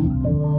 Thank you.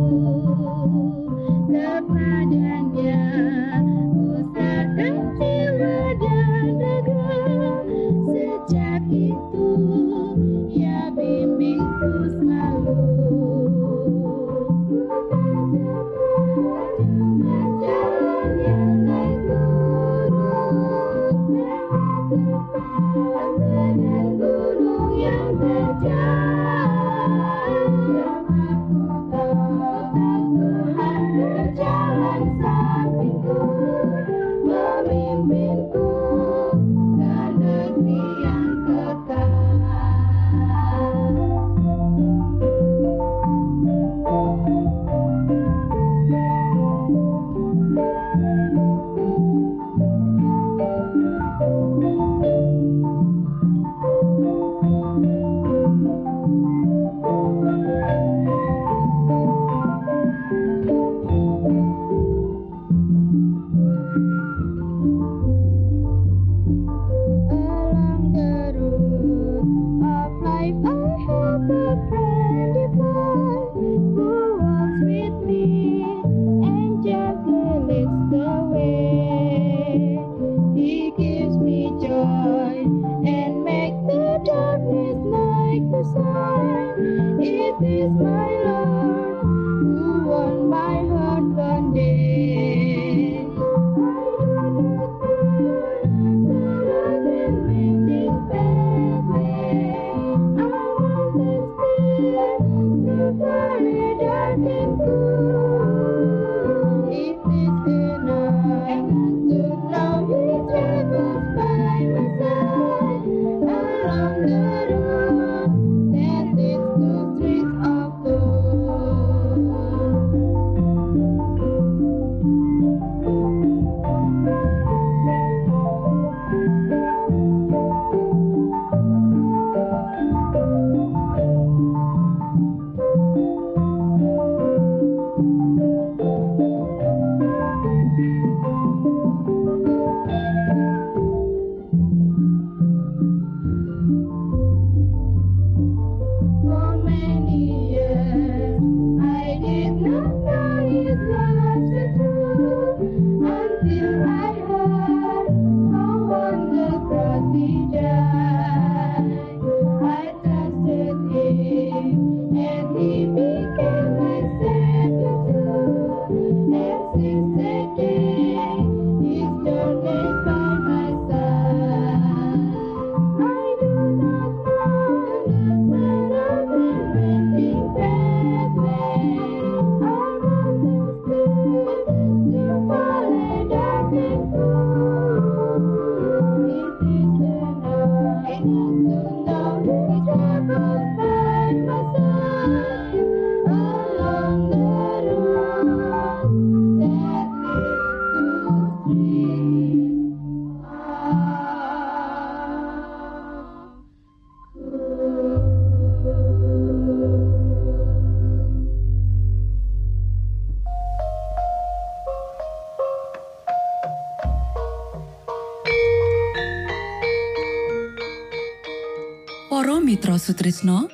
Para Mitra Sutrisno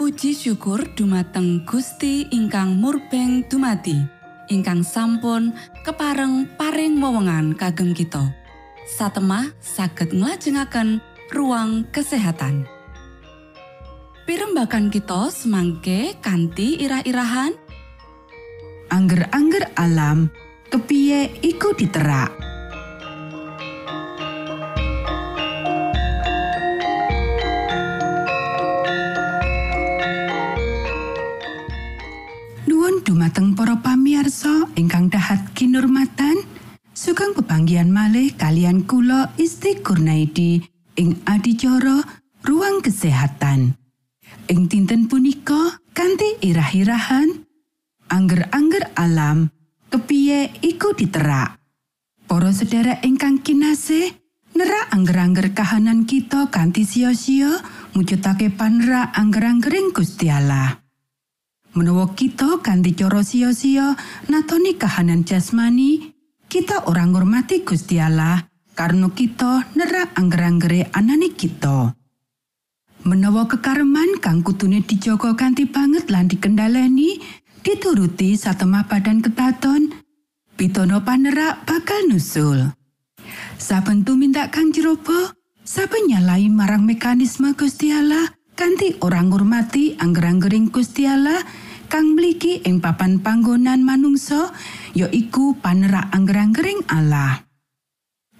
Puji syukur dumateng Gusti ingkang murbeng dumati ingkang sampun kepareng paring wewenngan kagem kita. Satemah saged nglajengaken ruang kesehatan. Pirembakan kita semangke kanthi irah-irahan. Angger-angger alam kepiye iku diterak. Dumateng para pamiarsa ingkang dahat kinurmatan, sugeng pepanggihan malih kalian kula Isti Kurnaidi ing adicara ruang kesehatan. Ing dinten punika kanthi irah-irahan angger-angger alam kepiye iku diterak. Para sedherek ingkang kinasih, nerak angger-angger kahanan kita kanthi sia-sia mujudake panera angger-anggering Gusti Allah. Menawa kita kanthi cara sia-sia natoni kahanan jasmani, kita ora ngurmati Gusti Allah karena kita nerak angger-anggere anane kita. Menawa kekareman kang kudune dijaga kanthi banget lan dikendhaleni, dituruti satemah badan ketaton, pitono panerak bakal nusul. Saben tumindak kang jeroba, saben nyalai marang mekanisme Gusti Allah kanthi orang ngurmati angger-anggering Gusti Allah kang mligi ing papan panggonan manungsa ya iku panerak angger-anggering Allah.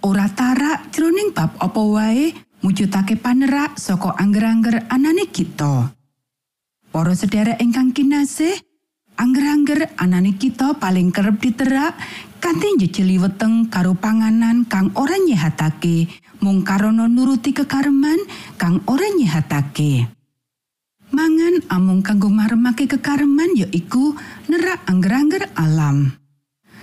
Ora tarak jroning bab apa wae mujudake panerak saka angger-angger anane kita. Para sedherek ingkang kinasih, angger-angger anane kita paling kerep diterak kanthi njejeli weteng karo panganan kang ora nyehatake mung karana nuruti kekareman kang ora nyehatake. Mangan amung kanggo maremake kekareman ya iku nerak angger-angger alam.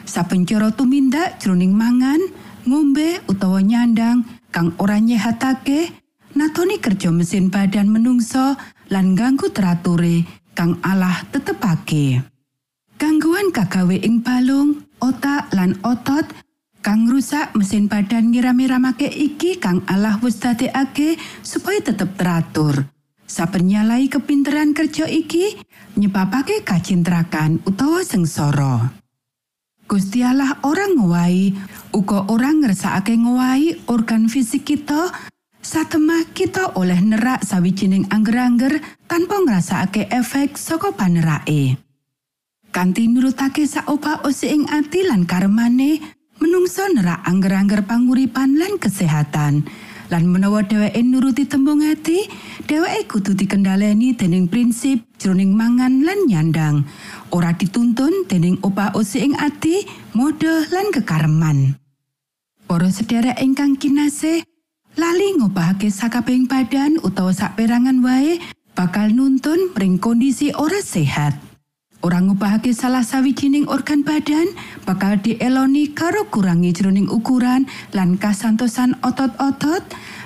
Sapencara tumindak jroning mangan, ngombe utawa nyandang kang ora nyehatake, natoni kerja mesin badan menungso lan ganggu terature kang Allah tetepake. Gangguan kagawe ing balung, otak lan otot kang rusak mesin badan ngiram-iramake iki kang Allah wis dadekake supaya tetep teratur. Saben nyalai kepinteran kerja iki nyebabake kacintrakan utawa sengsara. Gusti Allah ora ngowahi uga ora ngersakake ngowahi organ fisik kita Satemah kita oleh nerak sawijining angger-angger tanpa ngrasakake efek saka panerake. Kanthi nurutake saopa osi ing ati lan karemane, menungso nerak angger-angger panguripan lan kesehatan. Lan menawa dheweke nuruti tembung ati, dheweke kudu dikendhaleni dening prinsip jroning mangan lan nyandang. Ora dituntun dening opah osi ing ati, mode lan kekareman. Para sedherek ingkang kinasih, lali ngobahake sakabehing badan utawa saperangan wae bakal nuntun mring kondisi ora sehat. Orang ngubahake salah sawijining organ badan bakal dieloni karo kurangi jroning ukuran lan kasantosan otot-otot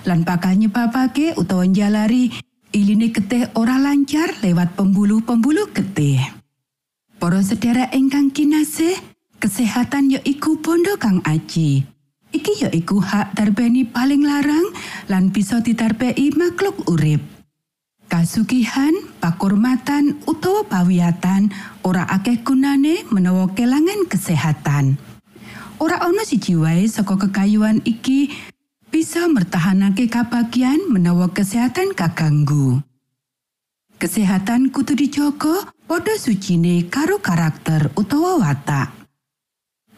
lan bakal nyebabake utawa njalari iline getih ora lancar lewat pembuluh-pembuluh getih. Para sedherek ingkang kinasih, kesehatan ya iku bondo kang aji. Iki ya iku hak darbeni paling larang lan bisa ditarbei makhluk urip. Kasugihan, pakurmatan utawa pawiyatan ora akeh gunane menawa kelangan kesehatan. Ora ana siji wae saka kekayuan iki bisa mertahanake kabagian menawa kesehatan kaganggu. Kesehatan kudu dijogo padha sucine karo karakter utawa watak.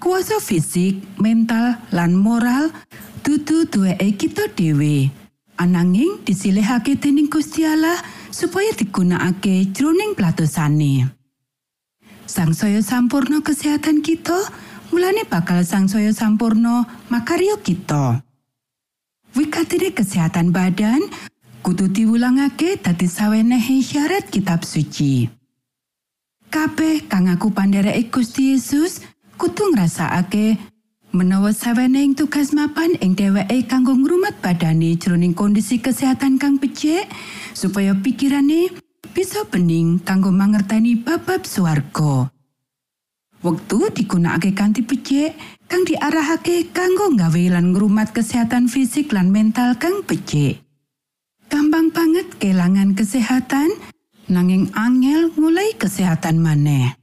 Kuasa fisik, mental, lan moral dudu duweke kita dhewe. Ananging disilihake dening Gusti Allah supaya digunakake jroning platosane. Sangsaya sampurno kesehatan kita, mulane bakal sangsaya sampurno makarya kita. Wikatine kesehatan badan kudu diwulangake dadi sawenehe syarat kitab suci. Kabeh kang aku pandhereke Gusti Yesus kudu ngrasakake menawa saweneing tugas mapan ing dheweke kanggo ngrumat badane jroning kondisi kesehatan kang becik supaya pikirane bisa bening kanggo mangerteni bab-bab swarga. Wektu digunakake kanthi becik kang diarahake kanggo nggawe lan ngrumat kesehatan fisik lan mental kang becik. Gampang banget kelangan kesehatan nanging angel mulai kesehatan maneh.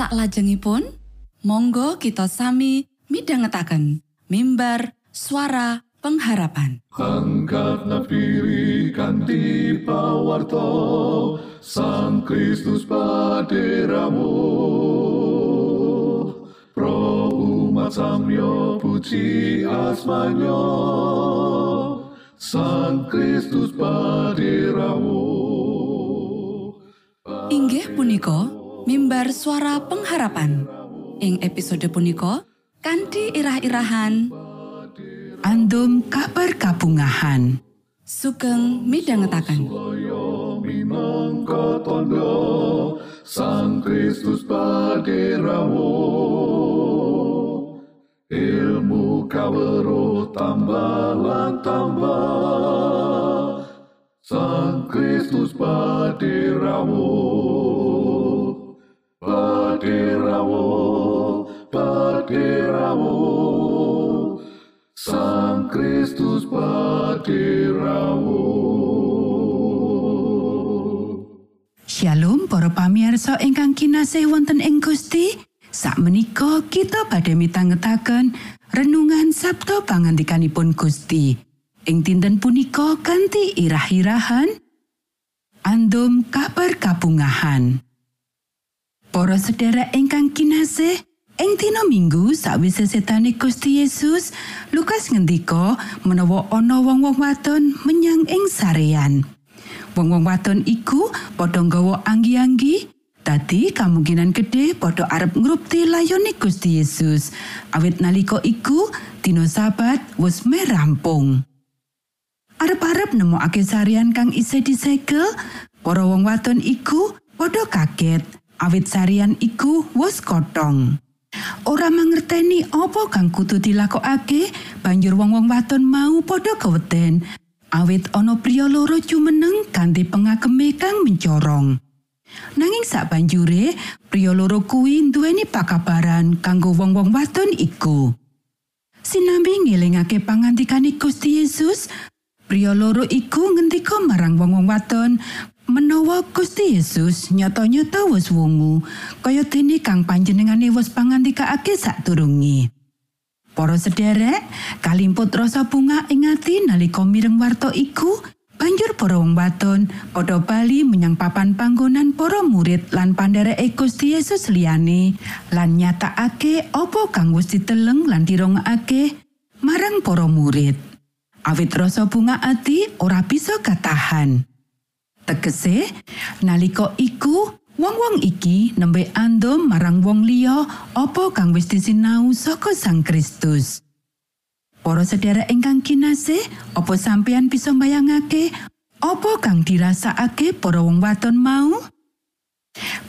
Saklajengipun, monggo kita sami midhangetaken mimbar suara pengharapan. Angkat nafiri kanti pawarto Sang Kristus paderamu. Pro umat samyo puji asmanyo Sang Kristus paderamu. Inggih punika mimbar suara pengharapan. Ing episode punika kanthi irah-irahan. Andum kabar kabungahan. sugeng minangka tondo Sang Kristus paderamu Ilmu kawero tambah tambah. Sang Kristus paderamu Paderamu Paderamu Sang Kristus paderamu Shalom para pamirsa ingkang kinasih wonten ing Gusti. Sakmenika kita badhe mitangetaken renungan Sabto pangandikanipun Gusti. Ing dinten punika kanthi irah-irahan andum kabar kabungahan. Para sedherek ingkang kinasih, ing dina Minggu sawise setane Gusti Yesus, Lukas ngendika menawa ana wong-wong wadon menyang ing sarean. Wong-wong wadon iku padha nggawa anggi-anggi, dadi kemungkinan gedhe padha arep ngrupti layone Gusti Yesus. Awit nalika iku dina Sabat wis meh rampung. Arep-arep nemokake sarian kang isih disegel, para wong wadon iku padha kaget awit sarian iku wis kotong. Ora mangerteni apa kang kudu dilakokake, banjur wong-wong wadon mau padha keweden. Awit ana priya loro jumeneng kanthi pengageme kang mencorong. Nanging sak banjure, priya loro kuwi duweni pakabaran kanggo wong-wong wadon iku. Sinambi ngelingake pangandikane Gusti Yesus, priya loro iku ngendika marang wong-wong wadon menawa Gusti Yesus nyata-nyata wis wungu kaya dene kang panjenengane wis pangandikaake sadurunge. Para sederek, kalimput rasa bunga ing ati nalika mireng warta iku, banjur para wong wadon padha bali menyang papan panggonan para murid lan pandhereke Gusti Yesus liyane lan nyatakake apa kang wis diteleng lan dirongakake marang para murid. Awit rasa bunga ati ora bisa katahan. Tegese, nalika iku wong-wong iki nembe andom marang wong liya apa kang wis disinau saka Sang Kristus. Para sedherek ingkang kinasih, apa sampeyan bisa mbayangake apa kang dirasakake para wong wadon mau?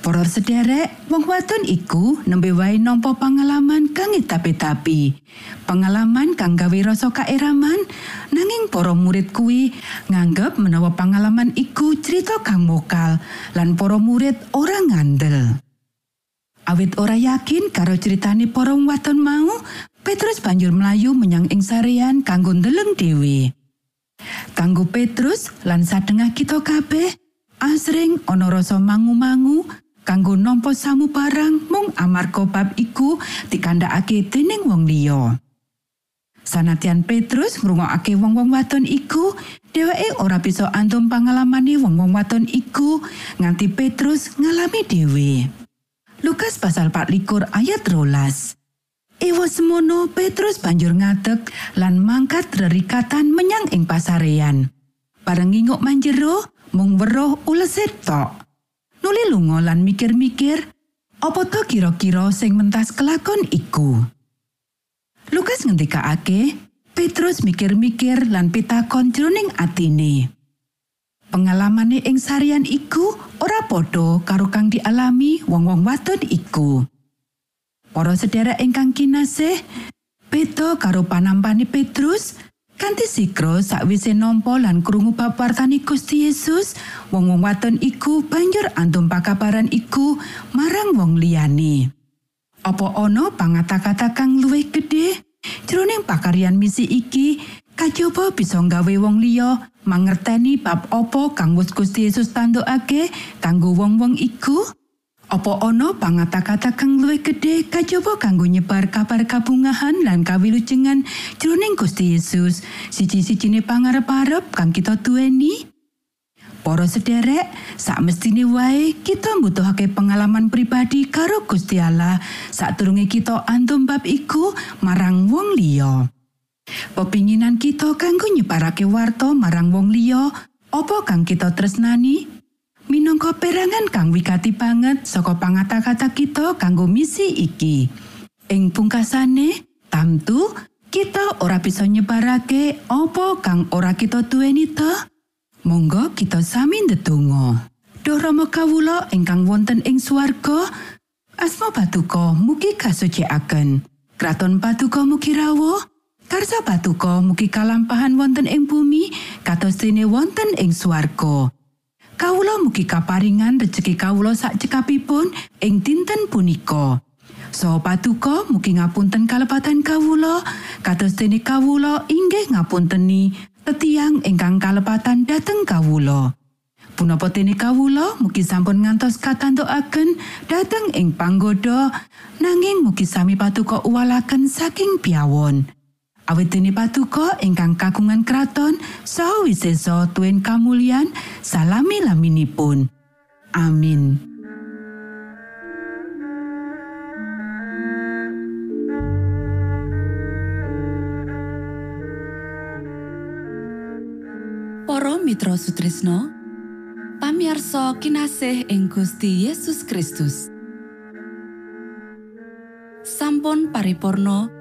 Para sederek, wong wadon iku nembe wae nampa pengalaman kang tapi-tapi. Pengalaman kang gawe rasa kaeraman, nanging para murid kuwi nganggep menawa pengalaman iku cerita kang mokal lan para murid ora ngandel. Awit ora yakin karo critane para wadon mau, Petrus banjur mlayu menyang ing sarean kanggo ndeleng dhewe. Kanggo Petrus lan sadengah kita kabeh, asring ana rasa mangu-mangu kanggo nampa samu barang mung amarga bab iku dikandhakake dening wong liya. Sanadyan Petrus ngrungokake wong-wong wadon iku, dheweke ora bisa antum pangalamane wong-wong wadon iku nganti Petrus ngalami dhewe. Lukas pasal 24 ayat rolas. Ewa semono Petrus banjur ngadeg lan mangkat rerikatan menyang ing pasarean. Bareng nginguk manjero, mung weruh uleset tok. Nuli lunga lan mikir-mikir, apa to kira-kira sing mentas kelakon iku. Lukas ngendikake, Petrus mikir-mikir lan pitakon jroning atine. Pengalamane ing sarian iku ora padha karo kang dialami wong-wong wadon iku. Para sedherek ingkang kinasih, beda karo panampane Petrus, kanthi sikro sakwise nampa lan krungu bab wartani Gusti Yesus, wong-wong wadon iku banjur antum pakabaran iku marang wong liyane. Apa ana pangata-kata kang luwih gedhe jroning pakaryan misi iki kajaba bisa nggawe wong liya mangerteni bab apa kang Gusti Yesus tandukake kanggo wong-wong iku? Apa ana pangata-kata kang luwih gedhe kajaba kanggo nyebar kabar kabungahan lan kawilujengan jroning Gusti Yesus siji-sijine pangarep-arep kang kita duweni? Para sederek, sak mestine wae kita mbutuhake pengalaman pribadi karo Gusti Allah sadurunge kita antum bab iku marang wong liya. Pepinginan kita kanggo nyebarake warta marang wong liya, apa kang kita tresnani? Minangka perangan kang wigati banget saka pangata-kata kita kanggo misi iki. Ing pungkasane, tamtu kita ora bisa nyebarake apa kang ora kita duweni ta? Monggo kita sami ndedonga. Duh Rama kawula ingkang wonten ing swarga, asma Patuko mugi kasucikaken. Kraton Patuko mugi rawuh. Karsa Patuko mugi kalampahan wonten ing bumi kados dene wonten ing swarga. Kawula mugi kaparingan rejeki kawula sak cekapipun ing dinten punika. So patuko mugi ngapunten kalepatan kawula kados dene kawula inggih ngapunteni tetiang ingkang kalepatan dhateng kawula. Punapa dene kawula mugi sampun ngantos katantukaken dhateng ing panggoda nanging mugi sami patuko uwalaken saking piawon. Awit dene patuko ingkang kagungan kraton saha wisesa tuen kamulyan salami laminipun. Amin. Para Mitra Sutrisno pamiarsa kinasih ing Gusti Yesus Kristus sampun paripurno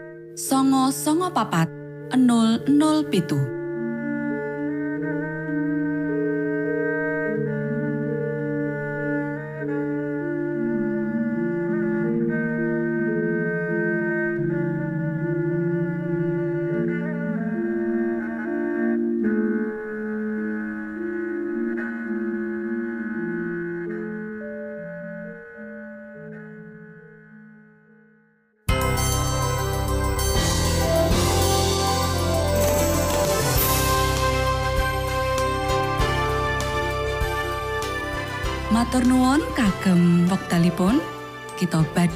songo songo papat 00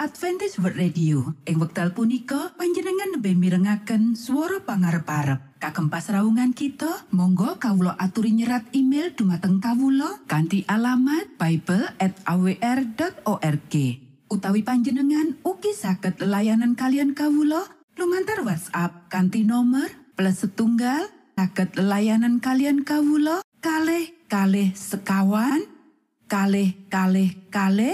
Adventist World Radio. Ing wekdal punika panjenengan lebih mirengaken swara pangarep-arep. Kagem pasraungan kita, monggo kawula aturi nyerat email dumateng kawula kanthi alamat bible@awr.org. Utawi panjenengan ugi saged layanan kalian kawula lumantar WhatsApp kanthi nomor plus setunggal saged layanan kalian kawula kalih kalih sekawan kalih kalih kalih